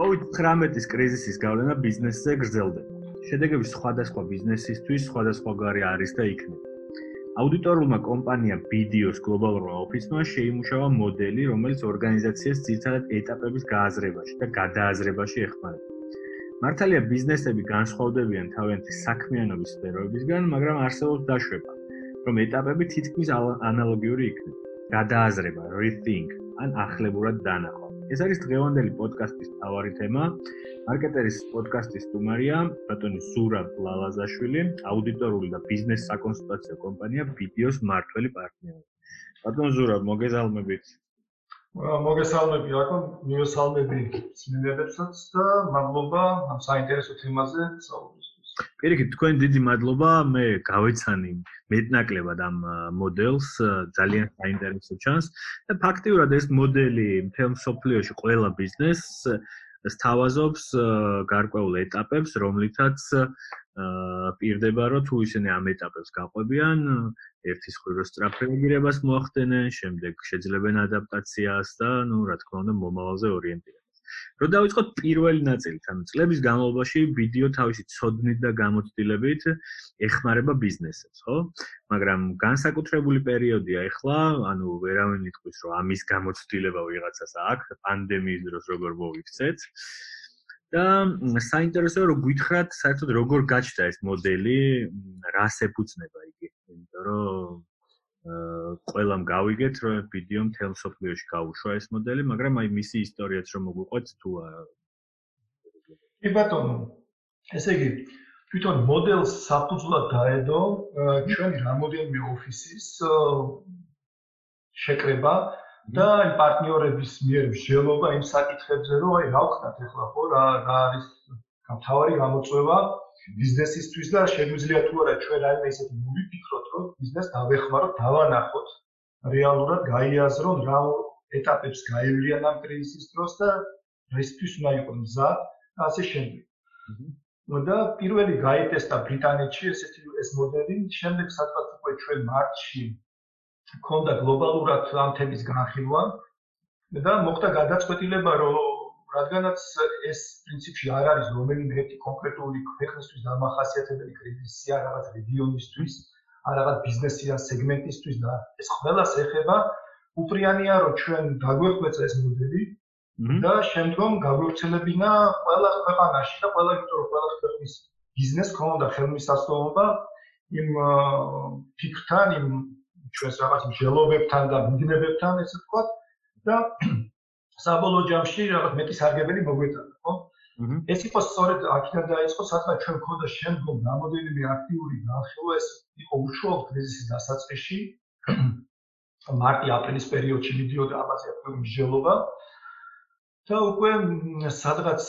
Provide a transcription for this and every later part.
COVID-19-ის კრიზისის გავლენა ბიზნესზე გრძელდება. შედეგები სხვადასხვა ბიზნესისთვის სხვადასხვაგვარი არის და იქნება. აუდიტორულმა კომპანია BDO-ს გლობალურმა ოფისმა შეიმუშავა მოდელი, რომელიც ორგანიზაციას ძირითადად ეტაპების გააზრებაში და გადააზრებაში ეხმარება. მართალია ბიზნესები განსხვავდებიან თავიანთი საქმიანობის სფეროებისგან, მაგრამ არსებობს დაშვება, რომ ეტაპები თითქმის ანალოგიური იქნება. გადააზრება, rethink ან ახლებურად დანახვა. ეს არის დღევანდელი პოდკასტის მთავარი თემა. მარკეტერის პოდკასტის სტუმარია ბატონი ზურაბ ლალაზაშვილი, აუდიტორული და ბიზნეს საკონსულტაციო კომპანია BDO-ს მართველი პარტნიორი. ბატონ ზურაბ, მოგესალმებით. მოგესალმები, აკო, მოგესალმები სმინდებებსაც და მადლობა ამ საინტერესო თემაზე საუბრისთვის. პირიქით, თქვენ დიდი მადლობა, მე გავეცანი მეტნაკლებად ამ მოდელს, ძალიან საინტერესო ჩანს და ფაქტიურად ეს მოდელი მთელ სოფლიოში ყველა ბიზნესს სთავაზობს გარკვეულ ეტაპებს, რომლითაც პირდება, რომ თუ ისინი ამ ეტაპებს გაყვებიან, ერთის ხვიროს სწრაფ რეაგირებას მოახდენენ, შემდეგ შეძლებენ ადაპტაციას და, ну, რა თქმა უნდა, მომავალზე ორიენტირებას. რო დავიწყოთ პირველი ნაწილით, ანუ წლების განმავლობაში ვიდეო თავისი ცოდნით და გამოცდილებით ეხმარება ბიზნესებს, ხო? მაგრამ განსაკუთრებული პერიოდია ახლა, ანუ ვერავინ იტყვის, რომ ამის გამოცდილება ვიღაცას აქვს პანდემიის დროს როგორ მოიქცეთ. და საინტერესოა რომ გითხრათ საერთოდ როგორ გაჩნდა ეს მოდელი, რას ეფუძნება იგი, იმიტომ რომ ყველამ გავიგეთ, რომ ვიდეო მთელ სოფლიოში გაუშვა ეს მოდელი, მაგრამ აი მისი ისტორიაც რომ მოგვიყვეთ თუ კი ბატონო. ესე იგი, თვითონ მოდელს საფუძვლად დაედო ჩვენი რამოდენიმე ოფისის შეკრება და აი პარტნიორების მიერ მსჯელობა იმ საკითხებზე, რომ აი რა ვქნათ ახლა ხო? რა რა არის თავარი გამოწვევა ბიზნესისთვის და შეგვიძლია თუ არა ჩვენ რაიმე ისეთი მოვიფიქროთ, რომ ბიზნეს დავეხმაროთ, დავანახოთ რეალურად გაიაზროთ რა ეტაპებს გაივლიან ამ კრიზისის დროს და რისთვის უნდა იყოს მზა და ასე შემდეგ. და პირველი გაიტესტა ბრიტანეთში ესეთი ეს მოდელი, შემდეგ სადღაც უკვე ჩვენ მარტში ქონდა გლობალურად ამ თემის განხილვა და მოხდა გადაწყვეტილება, რომ რადგანაც ეს პრინციპში არ არის რომელიმე ერთი კონკრეტული ქვეყნისთვის დამახასიათებელი კრიზისი, არ რაღაც რეგიონისთვის, არ რაღაც ბიზნესი ან სეგმენტისთვის და ეს ყველას ეხება, უპრიანია რომ ჩვენ დაგვეხვეწა ეს მოდელი და შემდგომ გაგვეცელებინა ყველა ქვეყანაში და ყველა იმიტომ რომ ყველა ქვეყნის ბიზნეს ქონდა ხელმისაწვდომობა იმ ფიქრთან, იმ ჩვენს რაღაც მსჯელობებთან და მიგნებებთან, ესე ვთქვათ და საბოლოო ჯამში რაღაც მეტი სარგებელი მოგვეტანა, ხო? ეს იყო სწორედ აქედან დაიწყო, სადღაც ჩვენ მქონდა შემდგომ რამოდენიმე აქტიური განხილვა, ეს იყო უშუალოდ კრიზისის დასაწყისში. მარტი-აპრილის პერიოდში მიდიოდა ამაზე აქტიური მსჯელობა. და უკვე სადღაც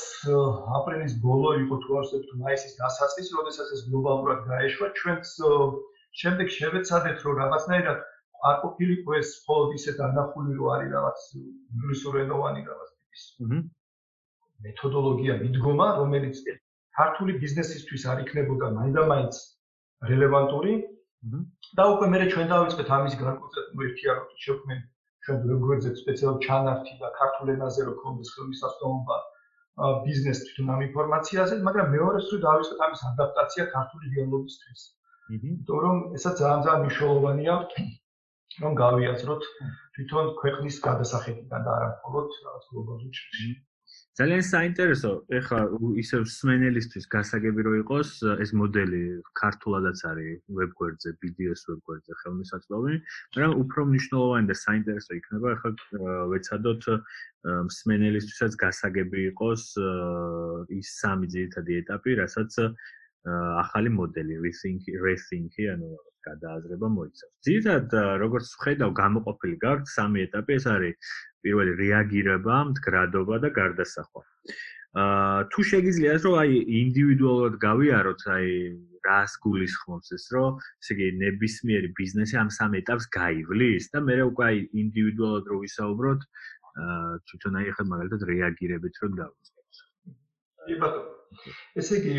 აპრილის ბოლო იყო თუ არ ვსებთ მაისის დასაწყისი, როდესაც ეს გლობალურად გაეშვა, ჩვენც შემდეგ შევეცადეთ, რომ რაღაცნაირად არ ყოფილიყო ეს მხოლოდ ისეთ ანახული რო არის რაღაც ინგლისურენოვანი რაღაც ტიპის მეთოდოლოგია მიდგომა რომელიც ქართული ბიზნესისთვის არ იქნებოდა მაინდა-მაინც რელევანტური. და უკვე მე ჩვენ დავიწყეთ ამის განკუთვნილ ერთიაროთ შექმენ ჩვენ როგორიც სპეციალურ ჩანართი და ქართულ ენაზე რო კონდეს ხელმისაწვდომობა ბიზნეს თვითონ ამ ინფორმაციაზე, მაგრამ მეორე სულ დავიწყეთ ამის ადაპტაცია ქართული რეალობისთვის. იმიტომ რომ ესაც ძალიან ძალიან მნიშვნელოვანია რომ გავიაზროთ თვითონ ქვეყნის გადასახადიდან და არა მხოლოდ რაღაც გლობალურ ჩრდილში. ძალიან საინტერესო, ეხლა ისე სმენელისთვის გასაგები რო იყოს ეს მოდელი ქართულადაც არის ვებგვერდზე, BDS ვებგვერდზე ხელმისაწვდომი, მაგრამ უფრო მნიშვნელოვანი და საინტერესო იქნება ეხლა ვეცადოთ სმენელისთვისაც გასაგები იყოს ის სამი ძირითადი ეტაპი, რასაც ახალი მოდელი rethink rethink ანუ გადააზრება მოიცავს. ძირითადად როგორც ხედავ გამოყოფილი გაქვს სამი ეტაპი, ეს არის პირველი რეაგირება, მდგრადობა და გარდასახვა. აა თუ შეგიძლიათ რომ აი ინდივიდუალურად გავიაროთ აი რას გულისხმობს ეს რომ ესე იგი ნებისმიერი ბიზნესი ამ სამ ეტაპს გაივლის და მე უკვე აი ინდივიდუალურად რო ვისაუბროთ აა თვითონ აი ხა მაგალითად რეაგირებით რომ დავიწყოთ. კი ბატონო ესე იგი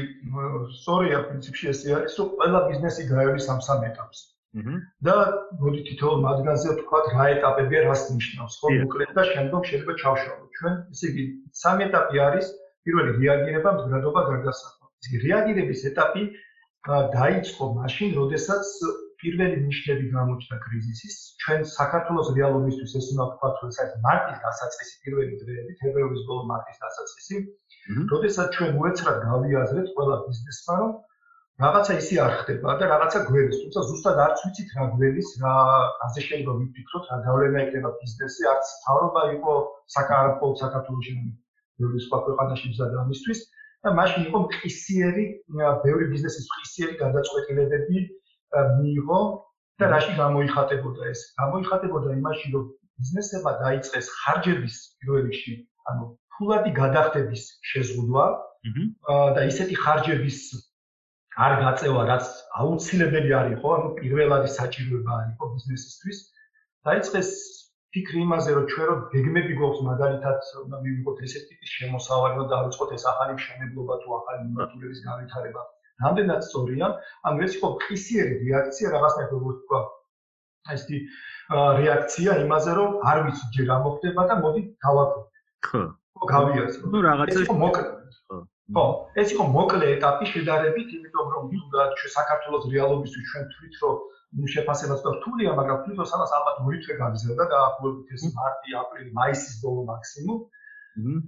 სწორია პრინციპში ესე არის რომ ყველა ბიზნესი გაივლის ამ სამ ეტაპს. და მოდი თითოეულ მათგანზე ვთქვათ რა ეტაპებია რას ნიშნავს. ხო მოკლედ და შემდგომ შეიძლება ჩავშალოთ. ჩვენ ესე იგი სამი ეტაპი არის პირველი რეაგირება მდგრადობა გარდასახვა. ეს რეაგირების ეტაპი დაიწყო მაშინ, როდესაც პირველი ნიშნები გამოჩნდა კრიზისის. ჩვენ საქართველოს რეალობისთვის ეს უნდა ვთქვათ, რომ ეს მარტის დასაწყისი პირველი დღეები, თებერვლის ბოლო მარტის დასაწყისი. როდესაც ჩვენ უეცრად გავიაზრეთ ყველა ბიზნესმა, რომ რაღაცა ისე არ ხდება და რაღაცა გვერის, თუმცა ზუსტად არც ვიცით რა გვერის, რა ასე შეიძლება ვიფიქროთ, რა გავლენა ექნება ბიზნესზე, არც თავრობა იყო საკარაფო საქართველოსში ბევრი სხვა ქვეყანაში მზად ამისთვის და მაშინ იყო მყისიერი, ბევრი ბიზნესის მყისიერი გადაწყვეტილებები მიიღო და რაში გამოიხატებოდა ეს? გამოიხატებოდა იმაში, რომ ბიზნესებმა დაიწყეს ხარჯების პირველ რიგში, ანუ ფულადი გადახდების შეზღუდვა და ისეთი ხარჯების არ გაწევა, რაც აუცილებელი არ იყო, ანუ პირველადი საჭიროება არ იყო ბიზნესისთვის. დაიწყეს ფიქრი იმაზე, რომ ჩვენ რო გეგმები გვაქვს, მაგალითად, უნდა მივიღოთ ესეთი ტიპის შემოსავალი, რომ დავიწყოთ ეს ახალი მშენებლობა თუ ახალი მიმართულების განვითარება. რამდენად სწორია? ანუ ეს იყო ფისიერი რეაქცია რაღაცნაირად როგორ თქვა. ესეთი რეაქცია იმაზე, რომ არ ვიცი ჯერ რა მოხდება და მოდი გავაკეთო. ხო. ხო, გავიაზრო. ნუ რაღაცა მოკლე. ხო. ხო, ეს იყო მოკლე ეტაპი შედარებით, იმიტომ რომ თუნდაც ჩვენ საქართველოს რეალობისთვის ჩვენ თვით რომ ნუ შეფასებაც და რთულია, მაგრამ თვით რომ სადაც ალბათ ორი თვე გაგზელდა და ახლობთ ეს მარტი, აპრილი, მაისის ბოლო მაქსიმუმ.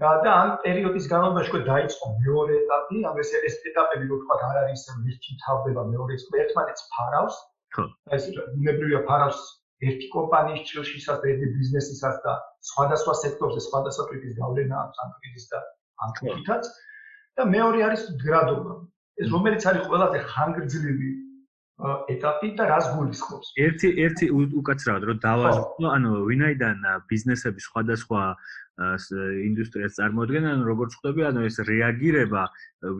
და ამ პერიოდის განმავლობაში უკვე დაიწყო მეორე ეტაპი, ანუ ეს ეს ეტაპები რო თქვა არ არის ისე ერთი თავდება მეორე ის ერთმანეთს ფარავს. ხო. ეს უნებრივია ფარავს ერთი კომპანიის ჭრილშისაც და ერთი ბიზნესისაც და სხვადასხვა სექტორზე სხვადასხვა ტიპის გავლენა აქვს ამ კრიზისის და ამ თვითაც. და მეორე არის გრადობა. ეს რომელიც არის ყველაზე ხანგრძლივი ეტაპი და რას გულისხმობს? ერთი ერთი უკაცრავად რომ დავაზრდო, ანუ ვინაიდან ბიზნესები სხვადასხვა ინდუსტრიას წარმოადგენენ, ანუ როგორც ხვდები, ანუ ეს რეაგირება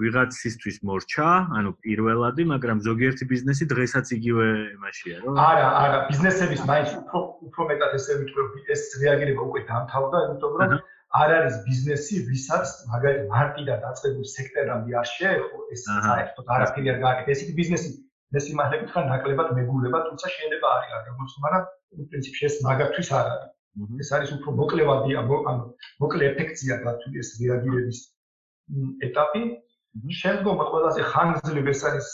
ვიღაცისთვის მორჩა, ანუ პირველადი, მაგრამ ზოგიერთი ბიზნესი დღესაც იგივე იმაშია, რომ არა, არა, ბიზნესების მაინც უფრო უფრო მეტად ესე ვიტყვი, ეს რეაგირება უკვე დამთავრდა, იმიტომ რომ არ არის ბიზნესი, ვისაც მაგალითად მარტიდან დაწყებული სექტორამდე არ შეეხო, ეს საერთოდ არაფერი არ გააკეთე. ესეთი ბიზნესი ეს იმართებით ხარ ნაკლებად მეგულება, თუმცა შეიძლება არის არ გამოცნო, მაგრამ პრინციპში ეს მაგათთვის არ არის. ეს არის უფრო მოკლევადია, ანუ მოკლე ეფექტია გათვლი ეს რეაგირების ეტაპი. შემდგომ ყველაზე ხანგრძლივი ეს არის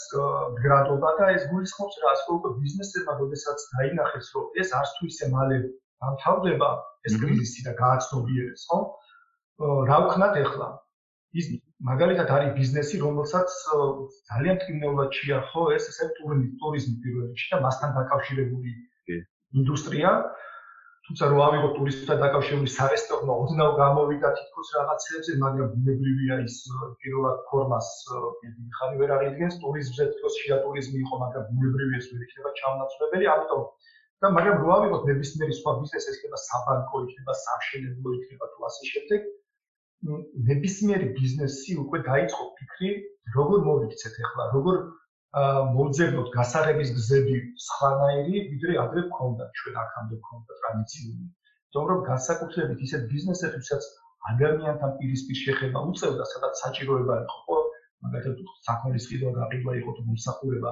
გრადობა და ეს გულისხმობს რა, ასე რომ ბიზნესებმა შესაძაც დაინახეს, რომ ეს არც თუ ისე მალე დამთავრდება ეს კრიზისი და გააცნობიერებს, ხო? რა ვქნათ ახლა? ის მაგალითად არის ბიზნესი, რომელსაც ძალიან ტკივნეულად შეახო ეს ესე ტურიზმი, ტურიზმი პირველ რიგში და მასთან დაკავშირებული ინდუსტრია. თუმცა რო ავიღო ტურისტთან დაკავშირებული სარესტორნო, ოდნავ გამოვიდა თითქოს რაღაცებზე, მაგრამ ბუნებრივია ის პირველად ფორმას ხანი ვერ აღიდგენს ტურიზმზე, თქოს შია ტურიზმი იყო, მაგრამ ბუნებრივია ეს ვერ იქნება ჩამონაცვლებელი, ამიტომ და მაგრამ რო ავიღოთ ნებისმიერი სხვა ბიზნესი, ეს იქნება საბანკო, იქნება სამშენებლო, იქნება თუ ასე შემდეგ. ნებისმიერი ბიზნესი უკვე დაიწყო ფიქრი, როგორ მოვიქცეთ ახლა, როგორ მოძებნოთ გასაღების გზები სხვანაირი, ვიდრე ადრე გქონდა ჩვენ აქამდე გქონდა ტრადიციული. თუმცა რომ განსაკუთრებით ისეთ ბიზნესებსაც ადამიანთან პირისპირ შეხება უწევდა, სადაც საჭიროება იყო, მაგალითად საქმის ყიდვა გაყიდვა იყო თუ მოსახურება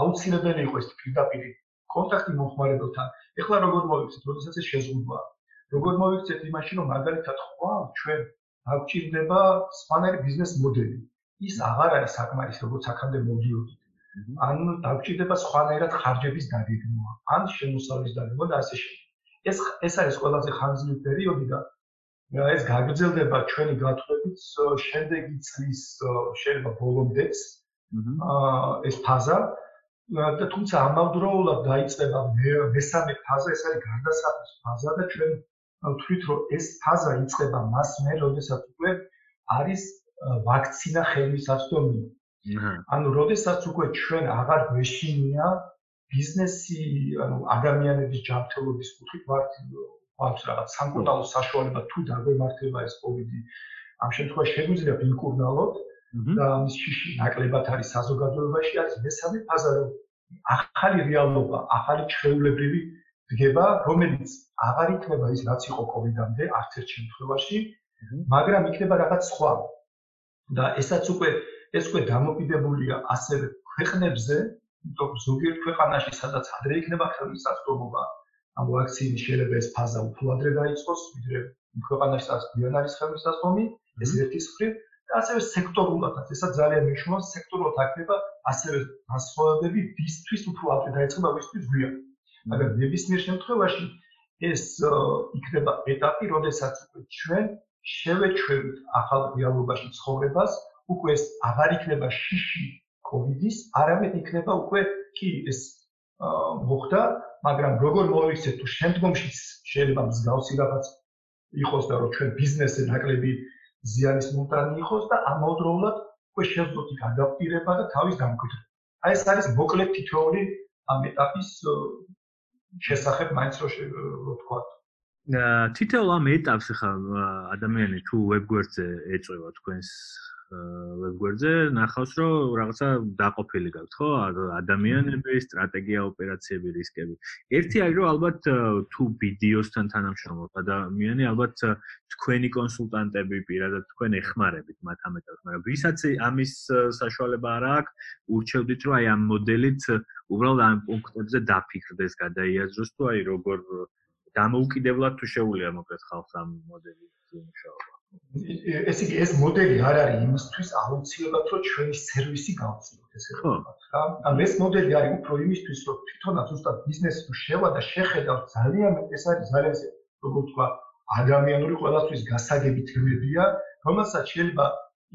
აუცილებელი იყო ეს პირდაპირ კონტაქტი მომხმარებელთან. ეხლა როგორ მოვიქცეთ, როდესაც ეს შეზღუდვაა? როგორ მოვიქცეთ იმაში, რომ მაგალითად ხვალ ჩვენ აღჭირდება სპანერი ბიზნეს მოდელი. ის აღარ არის საკმარის, როგორც აქამდე მოდიოდით. ან აღჭირდება სხვანაირად ხარჯების დაგეგმვა, ან შემოსავლის დაგეგმვა და ასე შემდეგ. ეს ეს არის ყველაზე ხანგრძლივი პერიოდი და ეს გაგრძელდება ჩვენი გათვლებით შემდეგი წლის შეიძლება ბოლომდეც. აა ეს ფაზა და თუმცა ამავდროულად დაიწყება მესამე ფაზა, ეს არის გარდასახვის ფაზა და ჩვენ ვთვლით, რომ ეს ფაზა იწყება მას მე, როდესაც უკვე არის ვაქცინა ხელმისაწვდომი. ანუ როდესაც უკვე ჩვენ აღარ გვეშინია ბიზნესი, ანუ ადამიანების ჯანმრთელობის კუთხით ვართ ვართ რაღაც სამკურნალო საშუალება თუ დაგვემართება ეს კოვიდი. ამ შემთხვევაში შეგვიძლია ვინკურნალოთ და მის შიში ნაკლებად არის საზოგადოებაში არის მესამე ფაზა რომ ახალი რეალობა, ახალი ჩვეულებრივი დგება, რომელიც აღარ იქნება ის რაც იყო კოვიდამდე არც ერთ შემთხვევაში, მაგრამ იქნება რაღაც სხვა. და ესაც უკვე ეს უკვე დამოკიდებულია ასევე ქვეყნებზე, იმიტომ ზოგიერთ ქვეყანაში სადაც ადრე იქნება ხელმისაწვდომობა ამ ვაქცინის შეიძლება ეს ფაზა უფრო ადრე დაიწყოს, ვიდრე ქვეყანაში სადაც გვიან არის ხელმისაწვდომი. ეს ერთის მხრივ და ასევე სექტორულადაც, ესაც ძალიან მნიშვნელოვანია, სექტორულად აქნება ასევე განსხვავებები, ვისთვის უფრო ადრე დაიწყება, ვისთვის გვიან. მაგრამ ნებისმიერ შემთხვევაში ეს იქნება ეტაპი, როდესაც უკვე ჩვენ შევეჩვევით ახალ რეალობაში ცხოვრებას, უკვე ეს აღარ იქნება შიში კოვიდის, არამედ იქნება უკვე კი ეს მოხდა, მაგრამ როგორ მოვიქცეთ თუ შემდგომში შეიძლება მსგავსი რაღაც იყოს და რომ ჩვენ ბიზნესზე ნაკლები ზიანის მომტანი იყოს და ამავდროულად უკვე შევძლოთ იქ ადაპტირება და თავის დამკვიდრება. აი ეს არის მოკლედ თითოეული ამ ეტაპის შესახებ მაინც რო თქვა. თითოეულ ამ ეტაპს ხა ადამიანი თუ ვებგვერდზე ეწევა თქვენს ვებგვერდზე ნახავს რომ რაღაცა დაყოფილი გაქვთ ხო? ადამიანები სტრატეგია ოპერაციები რისკები. ერთი არის რომ ალბათ თუ ვიდეოსთან თანამშრომლობ ადამიანი ალბათ თქვენი კონსულტანტები პირადად თქვენ ეხმარებით მათ ამ ეტაპს მაგრამ ვისაც ამის საშუალება არ აქვს ურჩევდით რომ აი ამ მოდელით უბრალოდ ამ პუნქტებზე დაფიქრდეს გადაიაზროს თუ აი როგორ დამოუკიდებლად თუ შეუულია მოკლედ ხალხს ამ მოდელით იმუშავა ესე იგი ეს მოდელი არ არის იმისთვის აუცილებლად რომ ჩვენი სერვისი გავწიოთ ესე რა. ან ეს მოდელი არის უფრო იმისთვის რომ თვითონაც უბრალოდ ბიზნესი თუ შევა და შეხედავ ძალიან ეს არის ძალიან როგორ ვთქვა ადამიანური ყველასთვის გასაგები თემებია, რომელსაც შეიძლება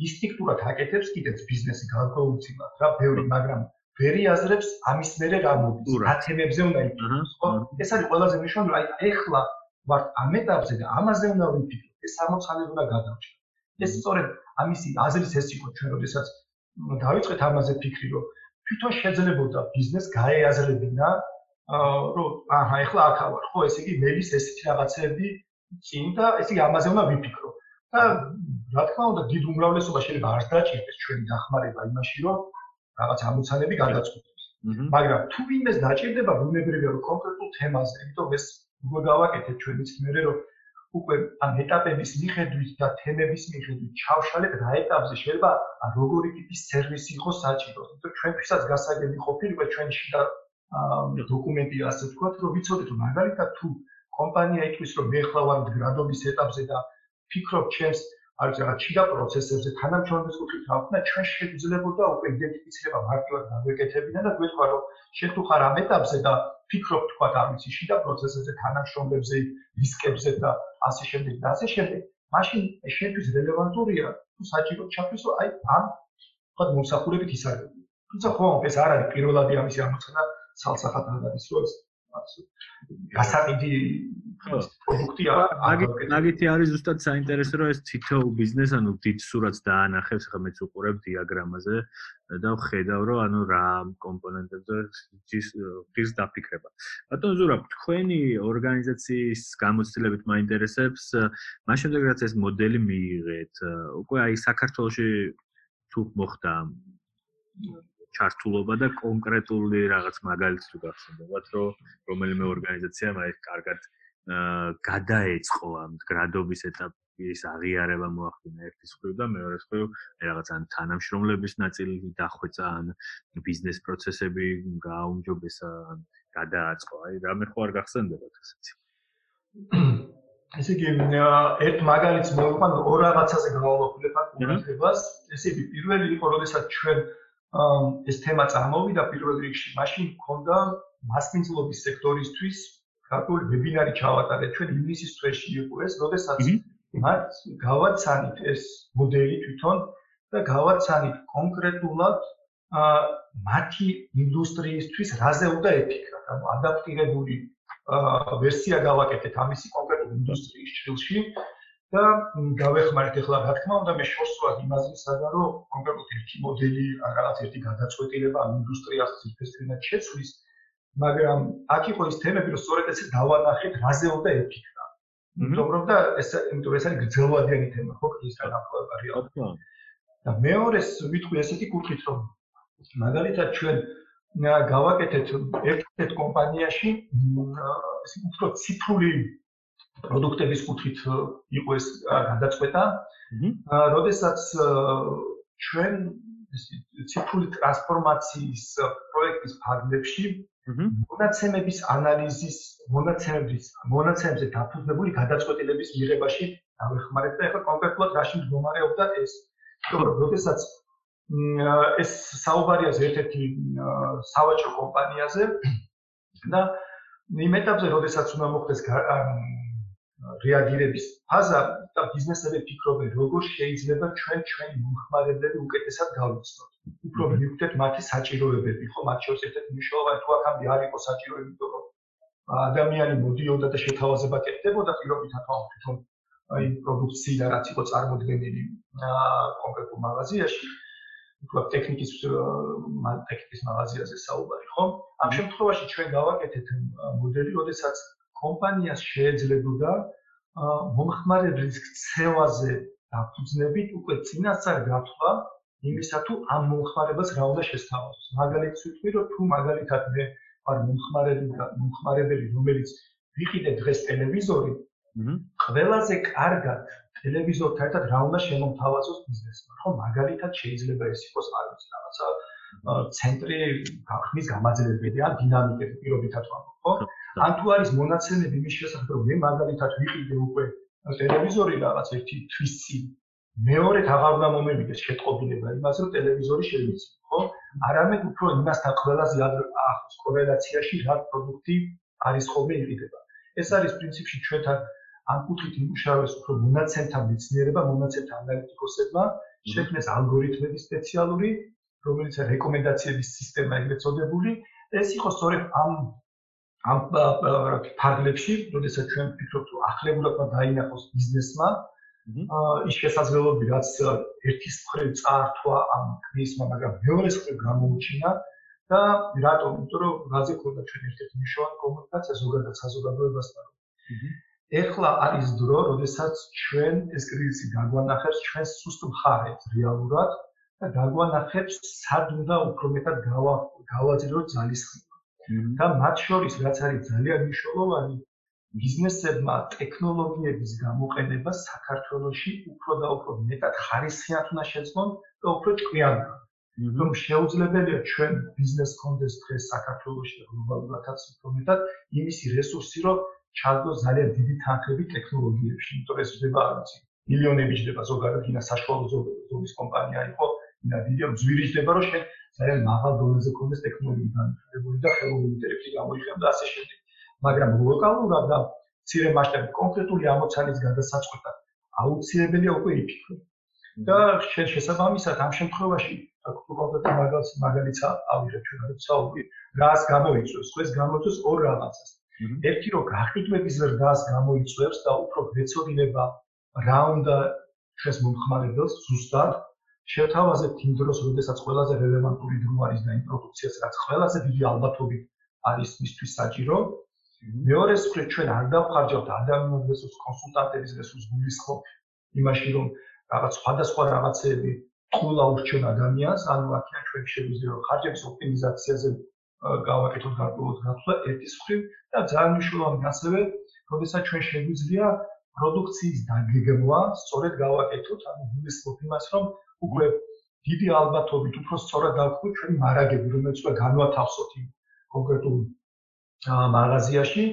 ინსტინქტურად აკეთებს კიდეც ბიზნესი გარკვეულწილად რა, ბევრი, მაგრამ ვერი აზრებს ამის მერე რა მოდის. რა თემებზე უნდა იფიქროს, ხო? ეს არის ყველაზე მნიშვნელოვანი, აი ეხლა ვართ ამ ეტაპზე და ამაზე უნდა ვიფიქროთ. ეს სამოცალე უნდა გადავჭრა. ეს სწორედ ამისი აზრის ეს იყო ჩვენ როდესაც დავიწყეთ ამაზე ფიქრი, რომ თვითონ შეძლებოდა ბიზნეს გაეაზრებინა, რომ აჰა, ეხლა აქ ავარ, ხო, ესე იგი მელის ესეთი რაღაცები წინ და ესე იგი ამაზე უნდა ვიფიქრო. და რა თქმა უნდა, დიდ უმრავლესობა შეიძლება არ დაჭირდეს ჩვენი დახმარება იმაში, რომ რაღაც ამოცანები გადაწყვეტოს. მაგრამ თუ ვინმეს დაჭირდება ბუნებრივია რომ კონკრეტულ თემაზე, იმიტომ ეს უკვე გავაკეთეთ ჩვენიც მერე რომ უკვე ამ ეტაპების მიხედვით და თემების მიხედვით ჩავშალეთ რა ეტაპზე შეიძლება როგორი ტიპის სერვისი იყოს საჭირო. იმიტომ ჩვენთვისაც გასაგები ყოფილიყო ჩვენი შიდა დოკუმენტი ასე ვთქვათ, რომ ვიცოდეთ რომ მაგალითად თუ კომპანია იტყვის რომ მე ხლა ვარ მდგრადობის ეტაპზე და ფიქრობ ჩემს არის რაღაც შიდა პროცესებზე თანამშრომლობის კუთხით რა ვქნა ჩვენ შეგვიძლებოდა უკვე იდენტიფიცირება მარტივად დაგვეკეთებინა და გვეთქვა რომ შენ თუ ხარ ამ ეტაპზე და ფიქრობ თქვა ამისი შიდა პროცესებზე თანამშრომლებზე რისკებზე და ასე შემდეგ და ასე შემდეგ მაშინ შენთვის რელევანტურია თუ საჭირო ჩაფრისო აი ამ თქვა მოსახურებით ისარგებლო თუმცა ხო ეს არ არის პირველადი ამისი ამოცანა სალსახად არის რომ გასაყიდი პროდუქტია. მაგითი არის ზუსტად საინტერესო რომ ეს თითოეულ ბიზნეს ანუ დიდ სურათს დაანახებს, ხა მეც უყურებ დიაგრამაზე და ვხედავ რომ ანუ რა კომპონენტებზე ის დაფიქრება. ბატონ ზურაბ, თქვენი ორგანიზაციის გამოცდილებით მაინტერესებს, მას შემდეგ რაც ეს მოდელი მიიღეთ, უკვე აი საქართველოში თუ მოხდა ჩართულობა და კონკრეტული რაღაც მაგალითი თუ გახსენებათ, რომ რომელიმე ორგანიზაციამ აი კარგად გადაეწყო ამ გრადობის ეტაპის აღიარება მოახდინა ერთის მხრივ და მეორეს მხრივ რაღაც ან თანამშრომლების ნაწილი დახვეწა ან ბიზნეს პროცესები გააუმჯობესა ან გადააწყო. აი რამე ხო არ გახსენდებათ ესეთი. ესე იგი ერთ მაგალითს მე ვიყავ ორ რაღაცაზე გავავალოთ კონკრეტებას. ესე იგი პირველი იყო როდესაც ჩვენ ეს თემა წარმოვიდა პირველ რიგში, მაშინ მქონდა მასპინძლობის სექტორისთვის გარკვეული ვებინარი ჩავატარეთ ჩვენ ივნისის თვეში იყო ეს, როდესაც მათ გავაცანით ეს მოდელი თვითონ და გავაცანით კონკრეტულად ა მათი ინდუსტრიისთვის რაზე უნდა ეფიქრა, ანუ ადაპტირებული ვერსია გავაკეთეთ ამისი კონკრეტული ინდუსტრიის ჭრილში და გავეხმარეთ ახლა რა თქმა უნდა მე შორს ვარ იმაზე სადაც რომ კონკრეტულად ერთი მოდელი რაღაც ერთი გადაწყვეტილება ამ ინდუსტრიას ძირფესკრინად შეცვლის მაგრამ აქ იყო ის თემები რომ სწორედ ესე დავანახეთ რაზე უნდა ეფიქრა იმიტომ რომ და ეს იმიტომ ეს არის გრძელვადიანი თემა ხო ის განახლება რეალურად და მეორეს ვიტყვი ესეთი კუთხით რომ მაგალითად ჩვენ გავაკეთეთ ერთ-ერთ კომპანიაში ეს უფრო ციფრული პროდუქტების კუთხით იყო ეს გადაწყვეტა. აა, როდესაც ჩვენ ციფრული ტრანსფორმაციის პროექტის ფარგლებში მონაცემების ანალიზის, მონაცემების მონაცემებზე დაფუძნებული გადაწყვეტილების მიღებაში დავეხმარეთ და ახლა კონკრეტულად რაში მდგომარეობდა ეს. თუმცა, როდესაც ეს საუბარია ერთ-ერთი სავაჭრო კომპანიაზე და იმ ეტაპზე, როდესაც უნდა მოხდეს რეაგირების ფაზა და ბიზნესები ფიქრობენ, როგორ შეიძლება ჩვენ ჩვენი მომხმარებლები უკეთესად გავიცნოთ. უფრო მივხვდეთ მათი საჭიროებები, ხო, მათ შორის ერთ-ერთი მნიშვნელოვანი თუ აქამდე არ იყო საჭირო, იმიტომ რომ ადამიანი მოდიოდა და შეთავაზება კეთდებოდა პირობითად ხო, თვითონ აი პროდუქცია რაც იყო წარმოქმნილი კონკრეტულ მაღაზიაში, უფრო ტექნიკის ტექნიკის მაღაზიაზე საუბარი, ხო? ამ შემთხვევაში ჩვენ გავაკეთეთ მოდელი, როდესაც კომპანიას შეეძლებოდა მომხმარებლის ქცევაზე დაფუძნებით უკვე წინასწარ გათვლა იმისა თუ ამ მომხმარებას რა უნდა შესთავაზოს. მაგალითად ვთქვი, რომ თუ მაგალითად მე ვარ მომხმარებელი და მომხმარებელი, რომელიც ვიყიდე დღეს ტელევიზორი, ყველაზე კარგად ტელევიზორთან ერთად რა უნდა შემომთავაზოს ბიზნესმა. ხო, მაგალითად შეიძლება ეს იყოს, არ ვიცი, რაღაცა ცენტრი ხმის გამაძლებელი ან დინამიკები პირობითად ვამბობ, ხო? ან თუ არის მონაცემები მის შესახებ, რომ მე მაგალითად ვიყიდე უკვე ტელევიზორი რაღაც ერთი თვის წინ, მეორედ აღარ უნდა მომემიგეს შეტყობინება იმას, რომ ტელევიზორი შემიცი, ხო? არამედ უფრო იმასთან ყველაზე ახლოს კორელაციაში რა პროდუქტი არის ხოლმე იყიდება. ეს არის პრინციპში ჩვენთან ამ კუთხით იმუშავეს უფრო მონაცემთა მეცნიერება, მონაცემთა ანალიტიკოსებმა, შექმნეს ალგორითმები სპეციალური, რომელიც რეკომენდაციების სისტემა ეგრეთ წოდებული, ეს იყო სწორედ ამ ამ ფარგლებში, როდესაც ჩვენ ვფიქრობთ, რომ ახლებურად დაინახოს ბიზნესმა, აა ის შესაძლებლობები, რაც ერთის მხრივ წაართვა ამ კრიზისმა, მაგრამ მეორეს მხრივ გამოუჩინა და რატომ? იმიტომ რომ რაზე ქონდა ჩვენ ერთ-ერთი მნიშვნელოვანი კომუნიკაცია ზოგადად საზოგადოებასთან. ეხლა არის დრო, როდესაც ჩვენ ეს კრიზისი გაგვანახებს ჩვენს სუსტ მხარეს რეალურად და გაგვანახებს სად უნდა უფრო მეტად გავაძლიეროთ ძალისხმევა. და მათ შორის რაც არის ძალიან მნიშვნელოვანი ბიზნესებმა ტექნოლოგიების გამოყენება საქართველოში უფრო და უფრო მეტად ხარისხიან უნდა შეძლონ და უფრო ჭკვიანად. რომ შეუძლებელია ჩვენ ბიზნეს კონდეს დღეს საქართველოში და გლობალურადაც უფრო მეტად იმისი რესურსი, რომ ჩადოს ძალიან დიდი თანხები ტექნოლოგიებში, იმიტომ რომ ეს ხდება არ ვიცი, მილიონები ჯდება ზოგადად ინა საშუალო ზომის კომპანია იყო, ინა დიდი ძვირი ჯდება, რომ შენ ძალიან მაღალ დონეზე ქონდეს ტექნოლოგიური განვითარებული და ხელოვნური ინტელექტი გამოიყენა და ასე შემდეგ. მაგრამ ლოკალურად და ცირე მასშტაბით კონკრეტული ამოცანის გადასაწყვეტად აუცილებელია უკვე იფიქრო. და შესაბამისად ამ შემთხვევაში კონკრეტულ მაგალითს მაგალითს ავიღებ ჩვენ რა საუბრი რას გამოიწვევს ეს გამოიწვევს ორ რაღაცას ერთი რომ გაყიდვების ზრდას გამოიწვევს და უფრო ვეცოდინება რა უნდა ჩვენს მომხმარებელს ზუსტად შევთავაზებთ იმ დროს, როდესაც ყველაზე რელევანტური დრო არის და იმ პროდუქციას, რაც ყველაზე დიდი ალბათობით არის მისთვის საჭირო. მეორე მხრივ ჩვენ არ დავხარჯავთ ადამიანურ რესურს, კონსულტანტების რესურს გულისხმობ იმაში, რომ რაღაც სხვადასხვა რაღაცეები თულა ურჩენ ადამიანს, ანუ აქია ჩვენ შეგვიძლია რომ ხარჯების ოპტიმიზაციაზე გავაკეთოთ გარკვეულ გაცვლა ერთის მხრივ და ძალიან მნიშვნელოვანი ასევე, როდესაც ჩვენ შეგვიძლია პროდუქციის დაგეგმვა სწორედ გავაკეთოთ, ანუ გულისხმობ იმას, რომ უკვე დიდი ალბათობით უფრო სწორად დავხვდით ჩვენი მარაგები, რომელიც უკვე განვათავსოთ იმ კონკრეტულ მაღაზიაში,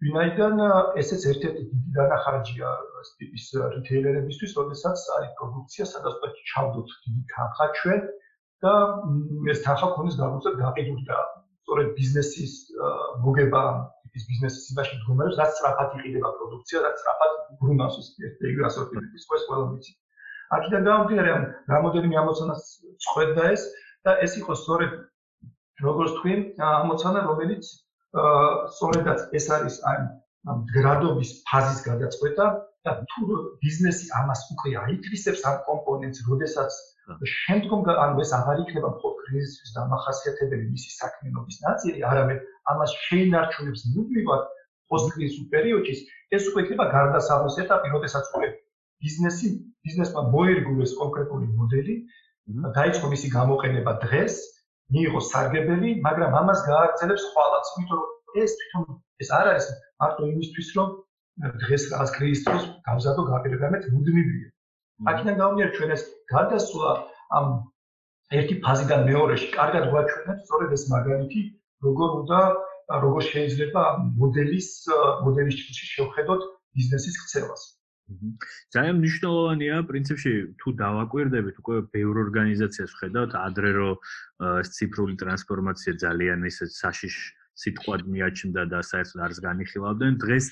ვინაიდან ესეც ერთ-ერთი დიდი დანახარჯია ეს ტიპის რიტეილერებისთვის, როდესაც არის პროდუქცია, სადაც უკვე ჩავდოთ დიდი თანხა ჩვენ და ეს თანხა ქონდეს გაგუწევ გაყიდული და სწორედ ბიზნესის მოგება ტიპის ბიზნესის იმაში მდგომარეობს, რაც სწრაფად იყიდება პროდუქცია, რაც სწრაფად ბრუნავს ეს ეგრე ასორტიმენტის ყველა ყველა ვიცი. აქედან გამომდინარე ამ რამოდენიმე ამოცანას წხვედა ეს და ეს იყო სწორედ როგორც თქვი ამოცანა რომელიც სწორედაც ეს არის ამ გრადობის ფაზის გადაწყვეტა და თუ ბიზნესი ამას უკვე აითვისებს ამ კომპონენტს, როდესაც შემდგომ ანუ ეს აღარ იქნება მხოლოდ კრიზისის დამახასიათებელი მისი საქმიანობის ნაწილი, არამედ ამას შეინარჩუნებს მუდმივად პოსტკრიზისულ პერიოდში, ეს უკვე იქნება გარდასავლის ეტაპი, როდესაც უკვე ბიზნესი ბიზნესმა მოერგულეს კონკრეტული მოდელი და დაიწყო მისი გამოყენება დღეს, მიიღო სარგებელი, მაგრამ ამას გააგრძელებს ხვალაც, იმიტომ რომ ეს თვითონ ეს არ არის მარტო იმისთვის, რომ დღეს რაღაც კრიზისის დროს გავზადო გაპირებამეთ მუდმივია. აქედან გამომდინარე ჩვენ ეს გადასვლა ამ ერთი ფაზიდან მეორეში კარგად გვაჩვენებს სწორედ ეს მაგალითი, როგორ უნდა როგორ შეიძლება მოდელის მოდელის ჭრილში შევხედოთ ბიზნესის ქცევას. ძალიან მნიშვნელოვანია პრინციპში თუ დავაკვირდებით უკვე ბევრ ორგანიზაციას ვხედავთ ადრე რომ ციფრული ტრანსფორმაცია ძალიან ისე საშიშ სიტყვად მიაჩნდა და საერთოდ არს განიხილავდნენ. დღეს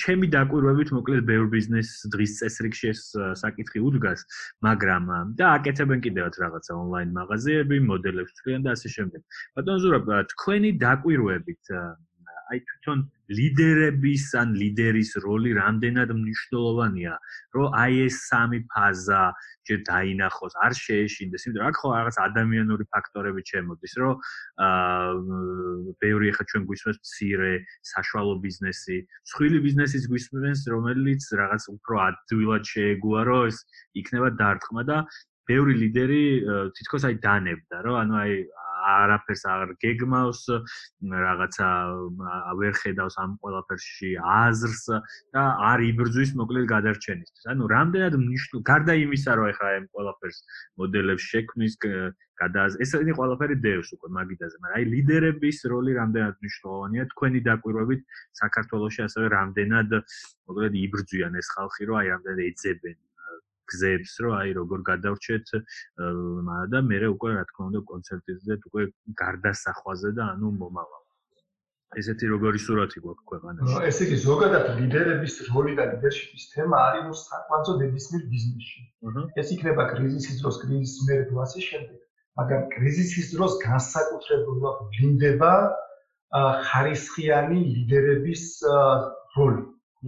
ჩემი დაკვირვებით მოკლედ ბევრ ბიზნეს დღის წესრიგში ეს საკითხი უდგას მაგრამ და აკეთებენ კიდევაც რაღაცა ონლაინ მაღაზიები მოდელებს წვიან და ასე შემდეგ. ბატონ ზურაბ თქვენი დაკვირვებით აი თვითონ ლიდერების ან ლიდერის როლი რამდენად მნიშვნელოვანია, რომ აი ეს სამი ფაზა ჯერ დაინახოს, არ შეეშინდეს, იმიტომ რომ აქ ხო რაღაც ადამიანური ფაქტორები ჩემოდის, რომ აა ბევრი ხა ჩვენ გვისმენს მცირე, საშუალო ბიზნესი, მსხვილი ბიზნესის გვისმენს, რომელიც რაღაც უფრო ადვილად შეეგუა, რომ ეს იქნება დარტყმა და ბევრი ლიდერი თითქოს აი დანებდა, რომ ანუ აი არაფერს აღარ გეგმავს, რაღაცა ვერ ხედავს ამ ყველაფერში აზრს და არ იბრძვის მოკლედ გადარჩენისთვის. ანუ რამდენად მნიშვნელოვანი გარდა იმისა, რომ ეხლა ამ ყველაფერს მოდელებს შექმნის გადააზ ეს ის ყველაფერი დევს უკვე მაგიდაზე, მაგრამ აი ლიდერების როლი რამდენად მნიშვნელოვანია თქვენი დაკვირვებით საქართველოში ასევე რამდენად მოკლედ იბრძვიან ეს ხალხი, რომ აი რამდენად ეძებენ გზებს, რომ აი როგორ გადავრჩეთ და მე უკვე რა თქმა უნდა კონცერტებზე უკვე გარდასახვაზე და ანუ მომავალ. ესეთი როგორი სურათი გვაქვს ქვეყანაში? ესე იგი ზოგადად ლიდერების როლი და ლიდერშიპის თემა არის ნუ საკვანძო ნებისმიერ ბიზნესში. ეს იქნება კრიზისის დროს, კრიზისის მერე თუ ასე შემდეგ. მაგრამ კრიზისის დროს განსაკუთრებულად ვლინდება ხარისხიანი ლიდერების როლი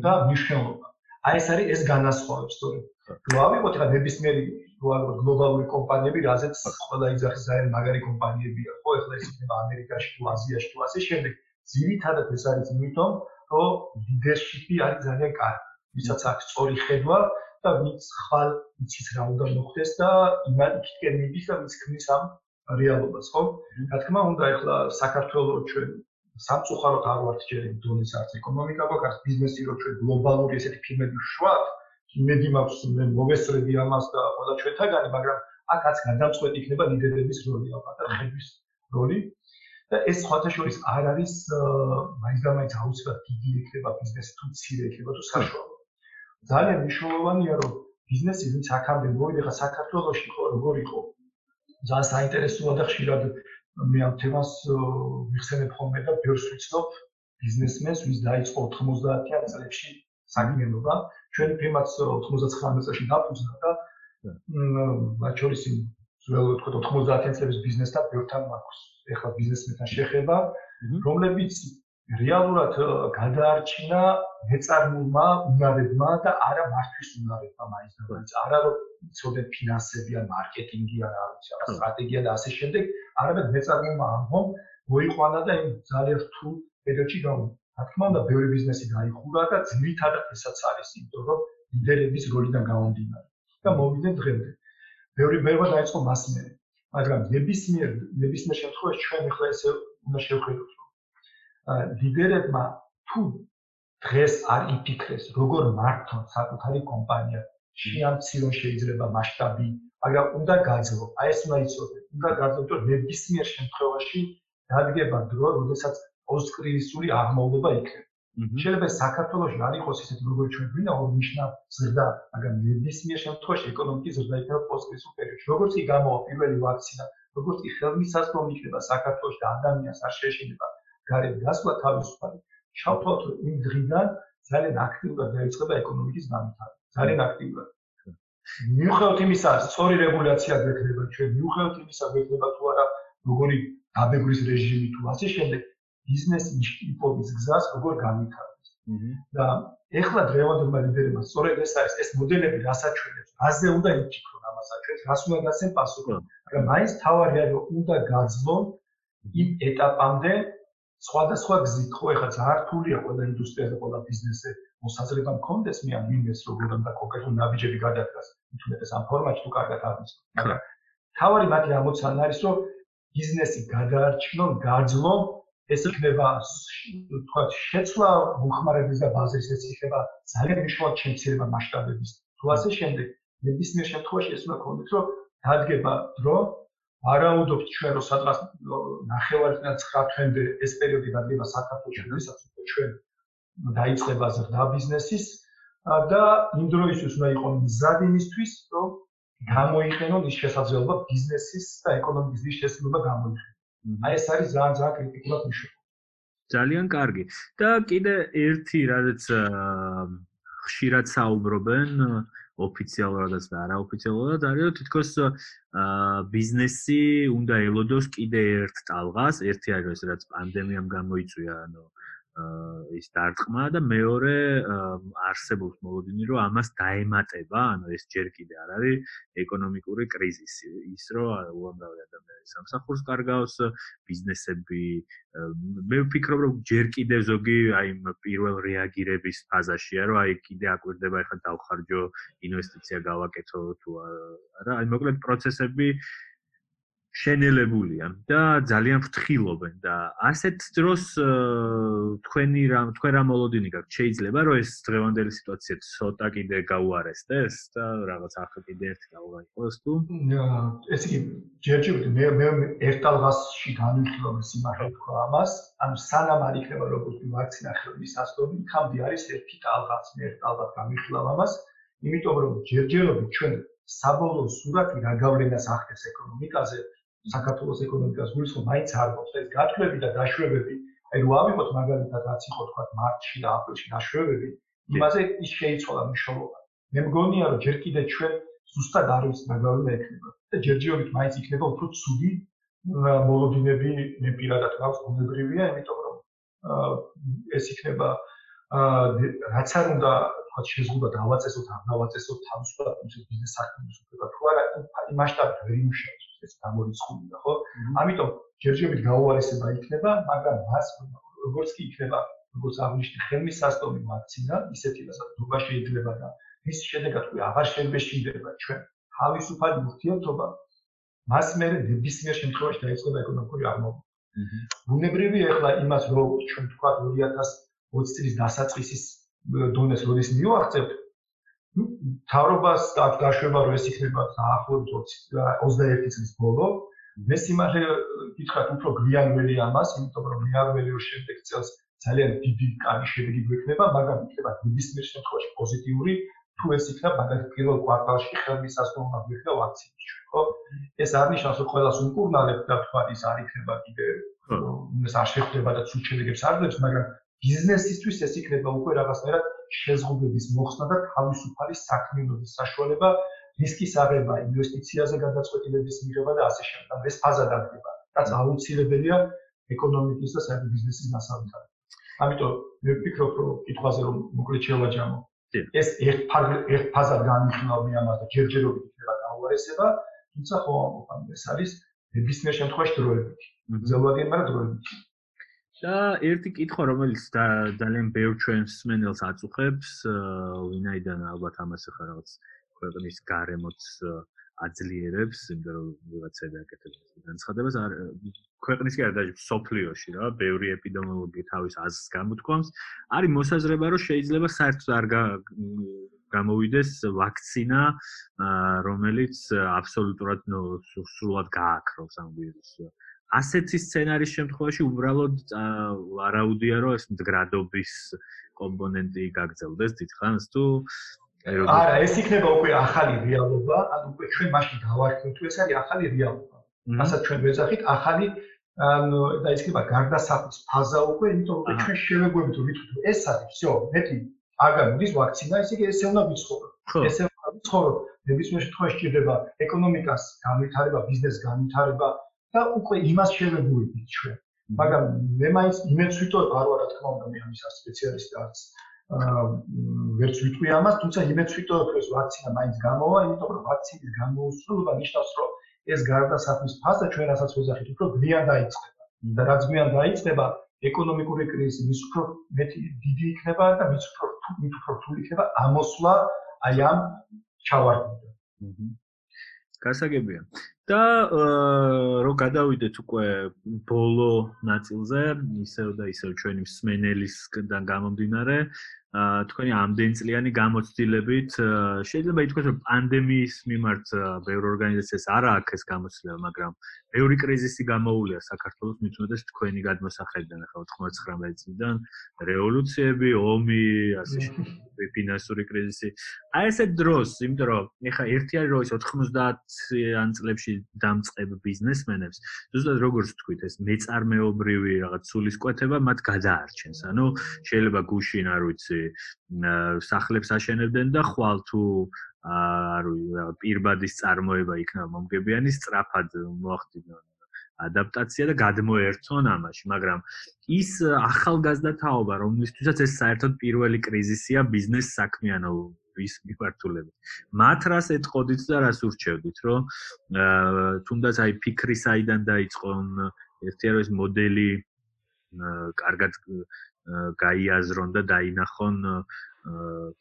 და მნიშვნელობა. აი ეს არის ეს განასხვავებს თორე თუ ავიღოთ რა ნებისმიერი რო ავიღოთ გლობალური კომპანიები რაზეც ყველა იძახის ძალიან მაგარი კომპანიებია ხო? ეხლა ეს იქნება ამერიკაში თუ აზიაში თუ ასე შემდეგ ძირითადად ეს არის იმიტომ რომ ლიდერშიპი არის ძალიან კარგი ვისაც აქვს სწორი ხედვა და ვინც ხვალ იცის რა უნდა მოხდეს და იმან იქითკენ მიდის და ვინც ქმნის ამ რეალობას ხო? რა თქმა უნდა ეხლა საქართველოს ჩვენ სამწუხაროდ არ ვართ ჯერ იმ დონის არც ეკონომიკა გვაქვს, არც ბიზნესი რო ჩვენ გლობალური ესეთი ფილმები ვშვათ, იმედი მაქვს მე მოგესწრები ამას და ყველა ჩვენთაგანი, მაგრამ აქაც გადამწყვეტი იქნება ლიდერების როლი, ალბათ ხების როლი. და ეს სხვათა შორის არ არის მაინც და მაინც აუცილებლად დიდი იქნება ბიზნესი თუ მცირე იქნება თუ საშუალო. ძალიან მნიშვნელოვანია რომ ბიზნესი ვინც აქამდე მოვიდა ხა საქართველოში ხო როგორ იყო ძალიან საინტერესოა და ხშირად მე ამ თემას ვიხსენებ ხოლმე და ბევრს ვიცნობ ბიზნესმენს, ვის დაიწყო 90-იან წლებში საგინებობა. ჩვენი ფირმაც 99 წელს დაფუძნა და მათ შორის იმ ძველ ვთქვათ 90-იან წლების ბიზნესთან ბევრთან მაქვს ეხლა ბიზნესმენთან შეხება, რომლებიც რეალურად გადაარჩინა მეწარმულმა უნარებმა და არა მართვის უნარებმა მაინც და არა რომ ცოდე ფინანსები ან მარკეტინგი ან არის რა სტრატეგია და ასე შემდეგ არამედ მეწარმულმა ამბომ მოიყვანა და იმ ძალიან რთულ პერიოდში გაუ რა თქმა უნდა ბევრი ბიზნესი დაიხურა და ძირითადად ესაც არის იმიტომ რომ ლიდერების როლიდან გამომდინარე. და მოვიდნენ დღემდე. ბევრი ბევრი დაიწყო მასმერი. მაგრამ ნებისმიერ ნებისმიერ შემთხვევაში ჩვენ ახლა ესე უნდა შევხედოთ ლიდერებმა თუ დღეს არ იფიქრეს როგორ მართონ საკუთარი კომპანია შეამცირო შეიძლება მასშტაბი მაგრამ უნდა გაძლო აი ეს უნდა იცოდე უნდა გაძლო რომ ნებისმიერ შემთხვევაში დადგება დრო როდესაც პოსტკრიზისული აღმავლობა იქნება შეიძლება საქართველოს არ იყოს ისეთ როგორ ჩვენ გვინდა ორნიშნა ზრდა მაგრამ ნებისმიერ შემთხვევაში ეკონომიკის ზრდა იქნება პოსტკრიზისულ პერიოდში როგორც კი გამოვა პირველი ვაქცინა როგორც კი ხელმისაწვდომი იქნება საქართველოს და ადამიანს არ შეეშინება გარეთ გასვლა თავისუფალი. შავთვალთ იმ დღიდან ძალიან აქტიურად დაიწყება ეკონომიკის განვითარება. ძალიან აქტიურად. მიუხედავად იმისა, სწორი რეგულაცია გვექნება ჩვენ, მიუხედავად იმისა, გვექნება თუ არა როგორი დაბეგრის რეჟიმი თუ ასე შემდეგ, ბიზნესი ნიშნობის გზას როგორ განვითარდეს. და ეხლა დრევანდელმა ლიდერებმა სწორედ ეს არის ეს მოდელები რასაჩვენებს, რაზე უნდა იფიქრონ ამასაჩვენებს, რას უნდა გასცენ პასუხი. მაგრამ მაინც თავარია რომ უნდა გაძლონ იმ ეტაპამდე, სხვადასხვა გზით ხო ეხლა ზართულია ყველა ინდუსტრიაზე ყველა ბიზნესზე მოსაზრება მქონდეს მე ამ იმეს როგორ უნდა კონკრეტულ ნაბიჯები გადადგას თუმცა ამ ფორმატში თუ კარგად არის. მაგრამ თავარი მათი ამოცანა არის რომ ბიზნესი გადაარჩინონ გაძლონ ეს იქნება თქვა შეცვლა მომხმარებლის და ბაზრის ეს იქნება ძალიან მნიშვნელოვანი შემცირება მასშტაბების. თუ ასე შემდეგ ნებისმიერ შემთხვევაში ეს უნდა კონდიცო რომ დადგება დრო არაუდობთ ჩვენ რომ სადღაც 9-9 თვემდე ეს პერიოდი დადგება საქართველოს შესაძლოა ჩვენ დაიწყება ზრდა ბიზნესის და იმ დროისთვის უნდა იყოს მზად იმისთვის რომ გამოიყენონ ის შესაძლებლობა ბიზნესის და ეკონომიკის ის შესაძლებლობა გამოიყენონ. აი ეს არის ძალიან ძალიან კრიტიკულად მნიშვნელოვანი ძალიან კარგი. და კიდე ერთი რაც ხშირად საუბრობენ ოფიციალურადაც და არაოფიციალურად არის რომ თითქოს ბიზნესი უნდა ელოდოს კიდე ერთ ტალღას, ერთი არის რაც პანდემიამ გამოიწვია, ანუ ის დარტყმა და მეორე არსებობს მოლოდინი რომ ამას დაემატება, ანუ ეს ჯერ კიდე არ არის ეკონომიკური კრიზისი, ის რომ უამრავი ადამიანი სამსახურს კარგავს, ბიზნესები მე ვფიქრობ რომ ჯერ კიდე ზოგი აი პირველ რეაგირების ფაზაშია, რომ აი კიდე აკვირდება ეხლა დავხარჯო, ინვესტიცია გავაკეთო თუ არა, აი მოკლედ პროცესები შენელებულია და ძალიან ფრთხილობენ და ასეთ დროს თქვენი რა თქვენ რა მოლოდინი გაქვთ? შეიძლება რომ ეს დღევანდელი სიტუაცია ცოტა კიდე გაუარესდეს და რაღაც ახლა კიდე ერთი იყოს თუ? ეს იგი ჯერჯერობით მე მე ერთ ტალღაში განვიხილავ სიმართლე თქვა ამას ანუ სანამ არ იქნება როგორც ვაქცინა ხელის ასწორი იქამდე არის ერთი ტალღაც მე ერთ ტალღად განვიხილავ ამას იმიტომ რომ ჯერჯერობით ჩვენ საბოლოო სურათი რა გავლენას ახდენს ეკონომიკაზე საქართველოს ეკონომიკას გულისხმობ მაინც არ მოხდა ეს გათვლები და დაშვებები აი რო ავიღოთ მაგალითად რაც იყო თქვა მარტში და აპრილში დაშვებები იმაზე ის შეიცვალა მნიშვნელობა. მე მგონია რომ ჯერ კიდე ჩვენ ზუსტად არ ვიცი რა გავლენა ექნება. და ჯერჯერობით მაინც იქნება უფრო ცუდი მოლოდინები მე პირადად გავს გუნებრივია იმიტომ რომ ეს იქნება რაც არ უნდა თქვა შეზღუდა დავაწესოთ არ დავაწესოთ თავისუფლად ბიზნეს საქმის უფლება თუ არა იმ მასშტაბით ვერ იმუშავებს ეს გამორიცხულია, ხო? ამიტომ ჯერჯერობით გაუარესება იქნება, მაგრამ მას როგორც კი იქნება, როგორც აღნიშნე ხელმისაწვდომი ვაქცინა, ისეთი რასაც დობა შეიძლება და ის შედეგად უკვე აღარ შემეშინდება ჩვენ თავისუფალი ურთიერთობა, მას მე ნებისმიერ შემთხვევაში დაიწყება ეკონომიკური აღმავლობა. ბუნებრივია ახლა იმას რომ ჩვენ თქვა 2020 წლის დასაწყისის დონეს როდის მივახცევთ, თავრობას აქ დაშვება რომ ეს იქნება დაახლოებით 21 წლის ბოლო. მე სიმართლე გითხრათ უფრო გვიანველი ამას იმიტომ რომ მე არ ველი რომ შემდეგ წელს ძალიან დიდი კარგი შედეგი გვექნება მაგრამ იქნება ნებისმიერ შემთხვევაში პოზიტიური. თუ ეს იქნება მაგალითად პირველ კვარტალში ხელმისაწვდომობა გვექნება ვაქცინის ჩვენ ხო? ეს არ ნიშნავს რომ ყველას უკურნალებ და თქვა ის არ იქნება კიდე ეს არ შეხვდება და ცუდ შედეგებს არ დებს მაგრამ ბიზნესისთვის ეს იქნება უკვე რაღაცნაირად შეზღუდვების მოხსნა და თავისუფალი საქმიანობის საშუალება, რისკის აღება, ინვესტიციაზე გადაწყვეტილების მიღება და ასე შემდეგ. ეს ფაზა დადგება, რაც აუცილებელია ეკონომიკის და საერთო ბიზნესის დასავლეთად. ამიტომ მე ვფიქრობ, რომ კითხვაზე რომ მოკლედ შევაჯამო. ეს ერთ ერთ ფაზად განიხილავ მე ამას და ჯერჯერობით იქნება გაუარესება, თუმცა ხო ამოფანი ეს არის ბიზნეს შემთხვევაში დროებით. ზოგადად, მაგრამ დროებით. და ერთი კითხვა რომელიც ძალიან ბევრ ჩვენს მენელს აწუხებს ვინაიდან ალბათ ამას ახლა რაღაც ქვეყნის გარემოც აძლიერებს იმიტომ რომ ვიღაცები აკეთებს განცხადებას არ ქვეყნის კი არ დაჟე სოფლიოში რა ბევრი ეპიდემიოლოგი თავის აზრს გამოთქვამს არის მოსაზრება რომ შეიძლება საერთოდ არ გამოვიდეს ვაქცინა რომელიც აბსოლუტურად სრულად გააქროს ამ ვირუსს ასეთი სცენარის შემთხვევაში უბრალოდ არაუდია რომ ეს მდგრადობის კომპონენტი გაგრძელდეს დიდხანს თუ არა ეს იქნება უკვე ახალი რეალობა ან უკვე ჩვენ მაშინ დავარქოთ თუ ეს არის ახალი რეალობა რასაც ჩვენ ვეძახით ახალი ანუ და ის იქნება გარდასახვის ფაზა უკვე იმიტომ რომ ჩვენ შევეგვებით რომ ვიტყვით ეს არის всё მეტი აგარ მის ვაქცინა ესე იგი ესე უნდა ვიცხოვრო ესე უნდა ვიცხოვრო ნებისმიერ შემთხვევაში ჭირდება ეკონომიკას განვითარება ბიზნეს განვითარება და უკვე იმას შევებულებით ჩვენ. მაგრამ მე მაინც იმეც ვიტყვი, არ ვარ რა თქმა უნდა, მე ამის სპეციალისტი არც აა ვერც ვიტყვი ამას, თუმცა იმეც ვიტყვი, რომ ეს ვაქცინა მაინც გამოვა, იმიტომ რომ ვაქცინის გამოუსრულობა ნიშნავს, რომ ეს გარდასახვის ფაზა ჩვენ რასაც ვეძახით, უფრო გვიან დაიწყება. და რაც გვიან დაიწყება, ეკონომიკური კრიზისი მის უფრო მეტი დიდი იქნება და მის უფრო მით უფრო რთული იქნება ამოსვლა აი ამ ჩავარდნიდან. გასაგებია. და რო გადავიდეთ უკვე ბოლო ნაწილზე, ისევ და ისევ ჩვენი მსმენელისგან გამომდინარე, თქვენი ამდენწლიანი გამოცდილებით შეიძლება ითქვას რომ პანდემიის მიმართ ბევრ ორგანიზაციას არ აქვს ეს გამოცდილება, მაგრამ ბევრი კრიზისი გამოუულია საქართველოს მიწოდეს თქვენი გადმოსახედიდან ახლა 99 წლიდან რევოლუციები, ომი, ასე შემდეგ ფინანსური კრიზისი. აი ესე დროს, იმიტომ რომ ეხა ერთი არის რომ ის 90-იან წლებში დამწყებ ბიზნესმენებს, ზუსტად როგორც თქვით, ეს მეწარმეობრივი რაღაც სულისკვეთება მათ გადაარჩენს. ანუ შეიძლება გუშინ არ ვიცი სახლებს აშენებდნენ და ხვალ თუ არ ვიცი პირბადის წარმოება იქნება მომგებიანი სწრაფად მოახდინონ ადაპტაცია და გადმოერთონ ამაში, მაგრამ ის ახალგაზრდა თაობა, რომლისთვისაც ეს საერთოდ პირველი კრიზისია ბიზნეს საქმიანო ვის მიმართულებით. მათ რას ეთყოდით და რას ურჩევდით, რომ თუნდაც აი ფიქრი საიდან დაიწყონ, ერთი არის მოდელი კარგად გაიაზრონ და დაინახონ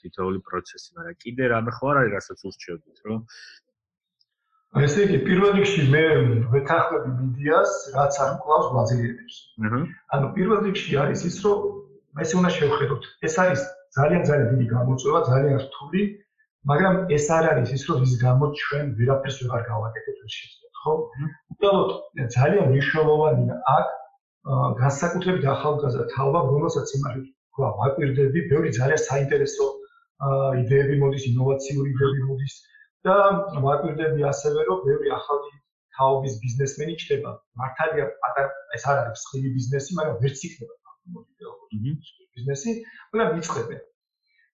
თითოეული პროცესი, მაგრამ კიდე რამე ხო არის, რასაც ურჩევდით, რომ ესე იგი, პირველ რიგში მე ვეთანხმები მიდიას, რაც არ მკლავს ბაზილიანებს. აჰა. ანუ პირველ რიგში არის ის, რომ ესე უნდა შევხედოთ. ეს არის ძალიან ძალიან დიდი გამოწვევა, ძალიან რთული, მაგრამ ეს არ არის ის, რომ ის გამო ჩვენ ვერაფერს ვეღარ გავაკეთებთ ეს შეიძლება, ხო? უბრალოდ ძალიან მნიშვნელოვანია აქ განსაკუთრებით ახალგაზრდა თაობა, რომელსაც იმართეთ თქვა, ვაკვირდები, ბევრი ძალიან საინტერესო იდეები მოდის, ინოვაციური იდეები მოდის და ვაკვირდები ასევე, რომ ბევრი ახალი თაობის ბიზნესმენი ჩდება. მართალია, ეს არ არის ხილი ბიზნესი, მაგრამ ვერც იქნება ბიზნესი, მაგრამ მიწყებენ.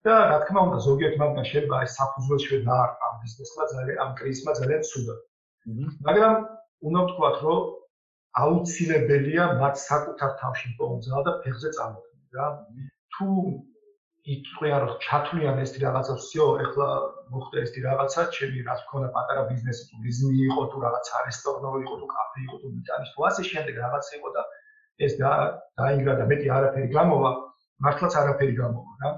და რა თქმა უნდა, ზოგიერთ მაგას შეიძლება ეს საფუძველში დაარტყა ბიზნესმა ძალიან ამ კრიზისმა ძალიან ცუდად. მაგრამ უნდა ვთქვათ, რომ აუცილებელია მათ საკუთარ თავში პონზა და ფეხზე წამოდგნენ რა. თუ იტყვიან რომ ჩათვლიან ეს რაღაცა всё, ეხლა მოხდა ეს რაღაცა, ჩემი რაც მქონდა პატარა ბიზნესი, ტურიზმი იყო თუ რაღაცა რესტორნო იყო თუ კაფე იყო თუ მიტანის თუ ასე შემდეგ რაღაცა იყო და ეს დაინგრა და მეტი არაფერი გამოვა, მართლაც არაფერი გამოვა რა.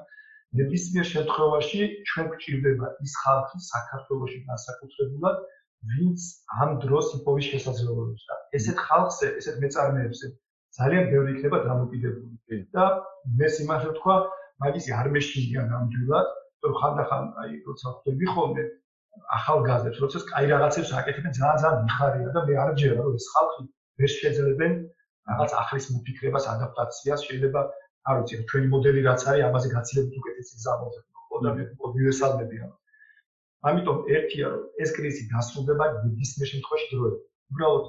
ნებისმიერ შემთხვევაში ჩვენ გვჭირდება ის ხალხი საქართველოსში განსაკუთრებულად, ვინც ამ დროს იპოვის შესაძლებლობებს და ესეთ ხალხზე, ესეთ მეწარმეებზე ძალიან ბევრი იქნება დამოკიდებული. და მე სიმართლე ვთქვა, მაგისი არ მეშინია ნამდვილად, რომ ხანდახან აი როცა ხვდები ხოლმე ახალგაზრდებს, როცა კაი რაღაცებს აკეთებენ, ძალიან ძალიან მიხარია და მე არ ჯერა რომ ეს ხალხი ვერ შეძლებენ რაღაც ახლის მოფიქრებას, ადაპტაციას, შეიძლება არ ვიცი, ჩვენი მოდელი რაც არის, ამაზე გაცილებით უკეთესი და მე უნივერსალები ამ ამიტომ ერთია ეს კრიზისი დასრულდება ბიზნეს შემთხვევაში დროებით. უბრალოდ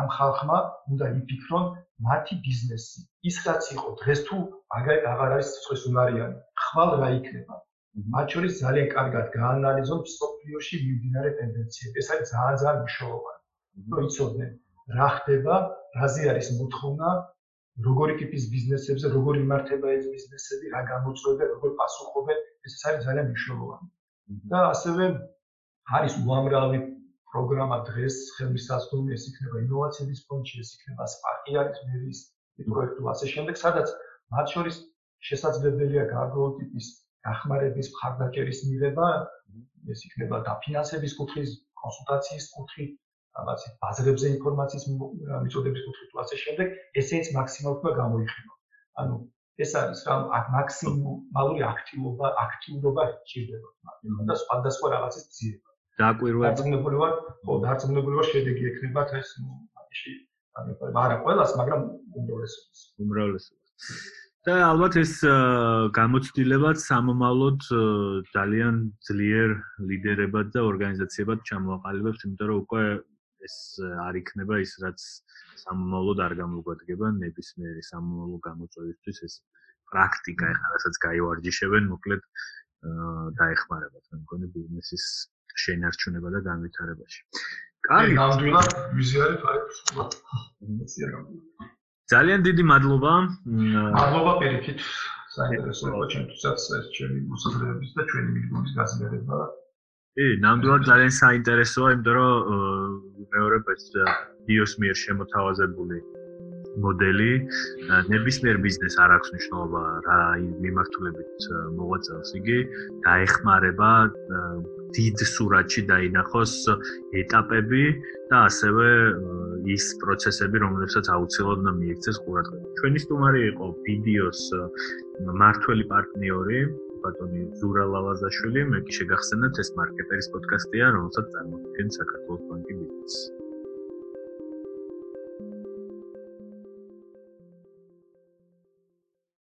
ამ ხალხმა უნდა იფიქრონ მათი ბიზნესი. ის რაც იყო დღეს თუ აგარ აღარ არის სწორს უნარიანი. ხვალ რა იქნება? მათ შორის ძალიან კარგად გაანალიზონ სოფლიოში მიმდინარე ტენდენციები. ეს არის ძალიან ძალიან მნიშვნელოვანი. რომ იცოდნენ რა ხდება, რაზე არის მოთხოვნა, როგორი ტიპის ბიზნესებზე, როგორი იმართება ეს ბიზნესები, რა გამოწვევები, როგორ პასუხობენ, ეს არის ძალიან მნიშვნელოვანი. და ასევე არის უამრავი პროგრამა დღეს ხელმისაწვდომი ეს იქნება ინოვაციების ფონდში ეს იქნება სპარკი არის მერის პროექტი ასე შემდეგ სადაც მათ შორის შესაძლებელია გარკვეულ ტიპის გახმარების მხარდაჭერის მიღება ეს იქნება დაფინანსების კუთხის კონსულტაციის კუთხით რაღაც ბაზრებზე ინფორმაციის მიწოდების კუთხით ასე შემდეგ ესეც მაქსიმალურად უნდა გამოიხილო ანუ ეს არის რა მაქსიმალური აქტივობა აქტიურობა ჭირდება მაგრამ და სხვადასხვა რაღაცის ძიება. დაკვირვება დარწმუნებული ვარ ხო დარწმუნებული ვარ შედეგი ექნებათ ეს მაგიში არა ყველას მაგრამ უმრავლესობას. უმრავლესობას. და ალბათ ეს გამოცდილებად სამომავლოდ ძალიან ძლიერ ლიდერებად და ორგანიზაციებად ჩამოაყალიბებს იმიტომ რომ უკვე ეს არ იქნება ის რაც სამომავლოდ არ გამოგვადგება ნებისმიერი სამომავლო გამოწვევისთვის ეს პრაქტიკა ეხლა რასაც გაივარჯიშებენ მოკლედ დაეხმარება თქვენ მგონი ბიზნესის შენარჩუნება და განვითარებაში. კარგი, ნამდვილად ვიზიარი ფაიქს. ძალიან დიდი მადლობა. მადლობა პირიქით. საინტერესო იყო ჩვენთვისაც ეს ჩემი მოსაზრებების და ჩვენი მიდგომის გაზიარება. კი, ნამდვილად ძალიან საინტერესოა, იმიტომ რომ მეორე ეს დიოს მიერ შემოთავაზებული მოდელი ნებისმიერ ბიზნეს არ აქვს მნიშვნელობა რა მიმართულებით მოღვაწეობს იგი, დაეხმარება დიდ სურათში დაინახოს ეტაპები და ასევე ის პროცესები, რომლებსაც აუცილებლად მიიქცეს ყურადღება. ჩვენი სტუმარი იყო ვიდეოს მართველი პარტნიორი ბატონი ზურა ლავაზაშვილი, მე კი შეგახსენებთ ეს მარკეტერის პოდკასტია, რომელსაც წარმოადგენს საქართველოს ბანკი ბიზნესი.